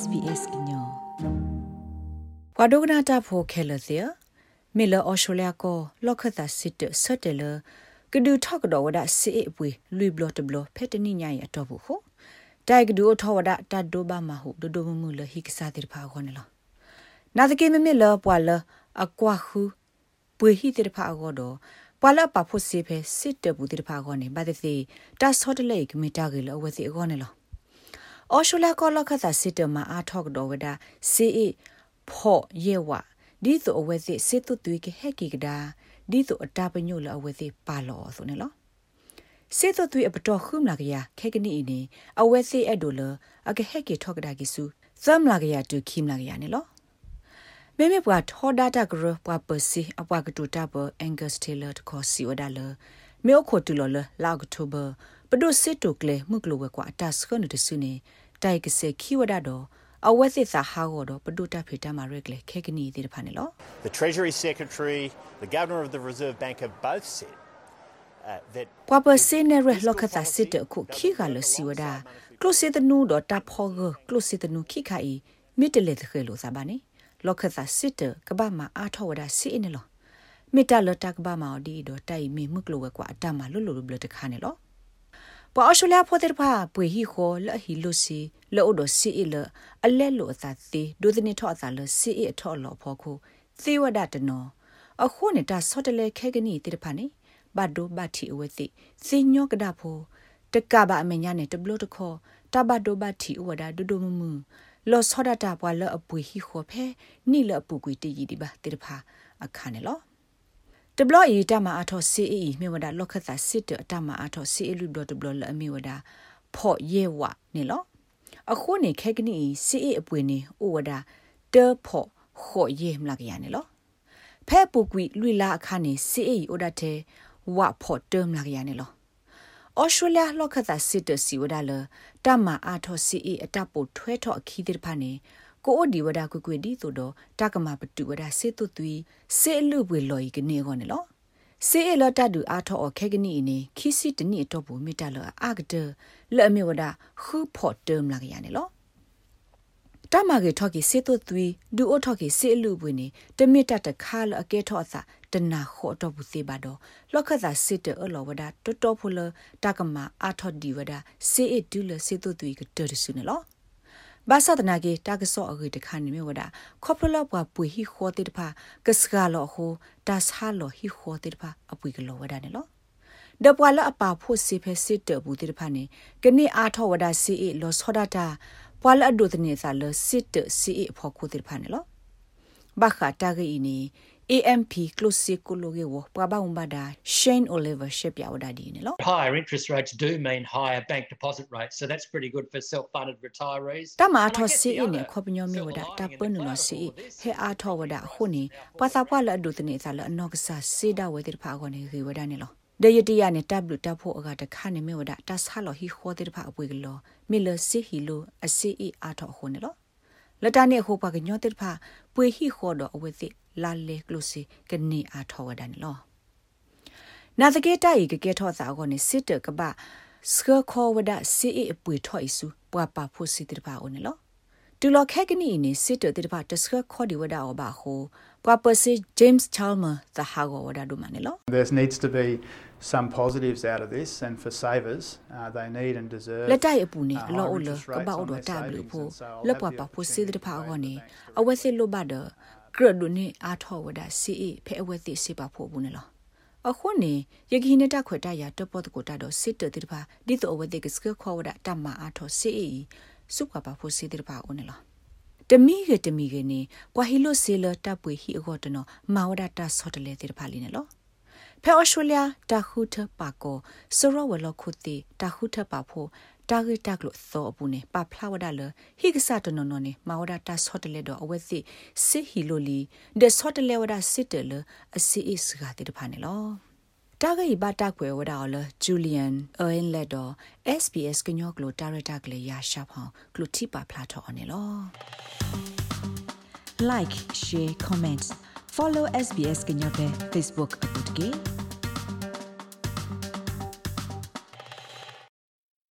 SBS ညောပဒုကနာတာဖိုခဲလစီမီလာအော်ရှိုလျာကိုလော့ခတာစစ်တဆတ်တယ်လကဒူထောက်တော့ဝဒစီအပွေလူဘလတ်ဘလဖက်တနိညာရတော့ဘူးခိုတိုက်ကဒူထောဝဒတတ်ဒိုဘာမဟုဒိုဒိုမမူလဟိကစားတိဖာခေါ်နေလောနာတကေမမီလာပွာလအကွာခုပွေဟိတိဖာခေါ်တော့ပွာလပဖို့စီဖဲစစ်တဘူးတိဖာခေါ်နေဘာတစီတဆော့တလေကမီတာကလအဝစီခေါ်နေလော အော်ရှူလာကောလခသာစစ်တမအားထောက်တော်ဝဒစီအဖော့ယေဝဒီဆိုအဝဲစီစစ်တုသွေးကဟက်ကီကဒါဒီဆိုအတာပညို့လအဝဲစီပါလောဆိုနေလောစစ်တုသွေးအပတော်ခုမလာကရခဲကနီအင်းအဝဲစီအဲ့ဒိုလအကဟက်ကီထောက်ကဒါကီစုသမ်လာကရတူခိမလာကရနေလောမေမေပွားထောဒတာဂရပွားပစီအပွားကတူတာဘအန်ဂတ်စတေလာတခေါ်စီဝဒါလမေအိုခိုတူလောလလောက်တိုဘာ ပဒုစစ်တုကလေမှုကလိုဝဲကွာတတ်စခနတဆုနေတိုက်ကစခိဝဒတော့အဝက်စစ်စာဟာကိုတော့ပဒုတဖေတမှာရက်လေခေကနီဒီတဖာနေလော The Treasury Secretary the Governor of the Reserve Bank have both said ပွာပစင်းရလောက်ခတာစစ်တခုခိကလစီဝဒကလုစစ်တနူတော့တဖောကကလုစစ်တနူခိခိုင်မီတလေတခဲလို့စပါနေလောက်ခတာစစ်တကဘာမှာအာထောဝဒစီနေလောမီတလတကဘာမှာဒီတော့တိုင်မီမှုကလိုဝဲကွာအတမလွတ်လွတ်ဘလတခါနေလော ပွာအရှူလျာဖိုတဲ့ဖာပွေဟီခိုလဟီလိုစီလောဒစီအီလအလဲလိုအသာသေးဒုဒနီထောအသာလစီအီအထောလောဖောခုသေဝဒတနောအခုနေတာဆော့တလဲခဲကနီတိတဖာနေဘတ်ဒိုဘတ်တီအဝဲသိစညောကဒါဖိုတကဘာအမညာနဲ့တဘလို့တခေါ်တဘတ်ဒိုဘတ်တီဝဒါဒိုဒိုမမလောဆောဒတာပွာလအပွေဟီခိုဖဲနိလအပူကွေတီဒီပါတိတဖာအခါနေလော တဘလဤတမအထောစီအီမြေဝဒလောက်ခတာစစ်တတမအထောစီအလူဒတဘလအမြေဝဒဖော့ရဲဝနေလောအခုနေခဲကနီစီအအပွေနေဩဝဒတေဖော့ခော့ရဲမလာကရနေလောဖဲပူကွီလွိလာအခါနေစီအဩဒတဲ့ဝဖော့တေမလာကရနေလောဩစတြေးလျလောက်ခတာစစ်တစီဝဒလတမအထောစီအအတပိုထွဲထော့အခီးတဲ့ဖာနေ ကိုအိုဒီဝဒကွကွဒီဆိုတော့တကမာပတူဝဒစေတုသွီစေလူပွေလော်ဤကနေခေါ်နေလောစေအလတတူအာထောအခဲကနီနေခီစီတနီတော့ဘူးမိတလအာဂဒလဲ့မေဝဒခူဖော့တမ်လာကရနေလောတမကေထော်ကီစေတုသွီဒူအိုထော်ကီစေလူပွေနေတမီတတခါလအကဲထော့အစာတနာခေါ်တော့ဘူးစေပါတော့လောခသာစစ်တအလောဝဒတော်တော်ဖလတကမာအာထော်ဒီဝဒစေအဒူလစေတုသွီကတော်ရစုနေလော ဘာသာတနာကေတာကဆောအဂိတခါနိမေဝဒခေါပလလပွားပွေဟီခေါတိတဖာကစကလောဟိုတာဆာလောဟီခေါတိတဖာအပွေကလောဝဒနေလောဒပွာလအပါဖို့စီဖဲစစ်တဘူးတိတဖာနေကနေအားထောဝဒစီအလောဆောဒတာပွာလအဒုတနေစာလစစ်တစီအဖို့ခုတိတဖာနေလောဘခတာဂီနီ AMP close ko loge wo pa ba um bada Shane Oliver ship ya wada di ne lo higher interest rates do mean higher bank deposit rates so that's pretty good for self funded retirees ta ma tho si ne kho pnyo mi wada ta pun no si he a tho wada ho ni pa sa pwa la du tne sa la no ka sa se da we ti pha ko ne ri wada ne lo ဒယတိယနဲ့တပ်လူတပ်ဖို့အကတခါနေမြဝဒတဆာလဟီခေါ်တဲ့ဖာအပွေကလောမီလစီဟီလိုအစီအီအာထောခုန်နော်လတနဲ့ဟိုပါကညောတဲ့ဖာပွေဟီခေါ်တော့အဝဲသိ လာလေကလုစီကနေအားထောဝဒန်လောနာသကေတိုင်ကကေထောသာကိုနေစစ်တကပစကခေါ်ဝဒစီအပွေထော်ဆူပွာပါဖို့စီတပါအိုနေလောတူလခဲကနီနေစစ်တတပါတစကခေါ်ဒီဝဒအောဘာဟိုပွာပစီ James Chalmer သဟာကိုဝဒဒုမနေလော There needs to be some positives out of this and for savers uh, they need and deserve လက်တိုင်အပူနေအလောအလကပောက်တော့တဘလို့ဖို့လက်ပွားပါဖို့စီတပါအောနေအဝဲစစ်လို့ပါတော့ ကရဒုန်အားထောဝဒစီအဖဲအဝဲသိစေပါဖို့ဘူးနော်အခုနေယကိနတခွေတရတပတ်ကိုတတော့စစ်တတိပါဒီတော့ဝဒကစကခေါဝဒတမအားထောစီအစုကပါဖို့စေတပါဦးနော်တမီကတမီကနေကွာဟီလိုဆေလတပ်ပွေဟီအကောတနော်မာဝဒတာဆော့တလေတိဖာလီနော်ဖဲအော်စတြေးလျတာခုထပါကိုစရဝလခုတီတာခုထပါဖို့ တာဂက်တက်လို့သောအပူနေပဖလာဝဒါလဟိကဆာတနော်နော်နေမဝဒတာဆော့တလေတော့အဝဲစီစစ်ဟီလိုလီဒဆော့တလေဝဒါစစ်တလအစီအစ်ကတိတဖာနေလောတာဂိဘတာကွယ်ဝဒါလဂျူလီယန်အင်လက်တော့ SBS ကညောကလိုတာရတာကလေးရရှာဖောင်းကလိုတိပါဖလာထော်အနေလော like share comment follow SBS ကညောပဲ Facebook အပုတ်ကေ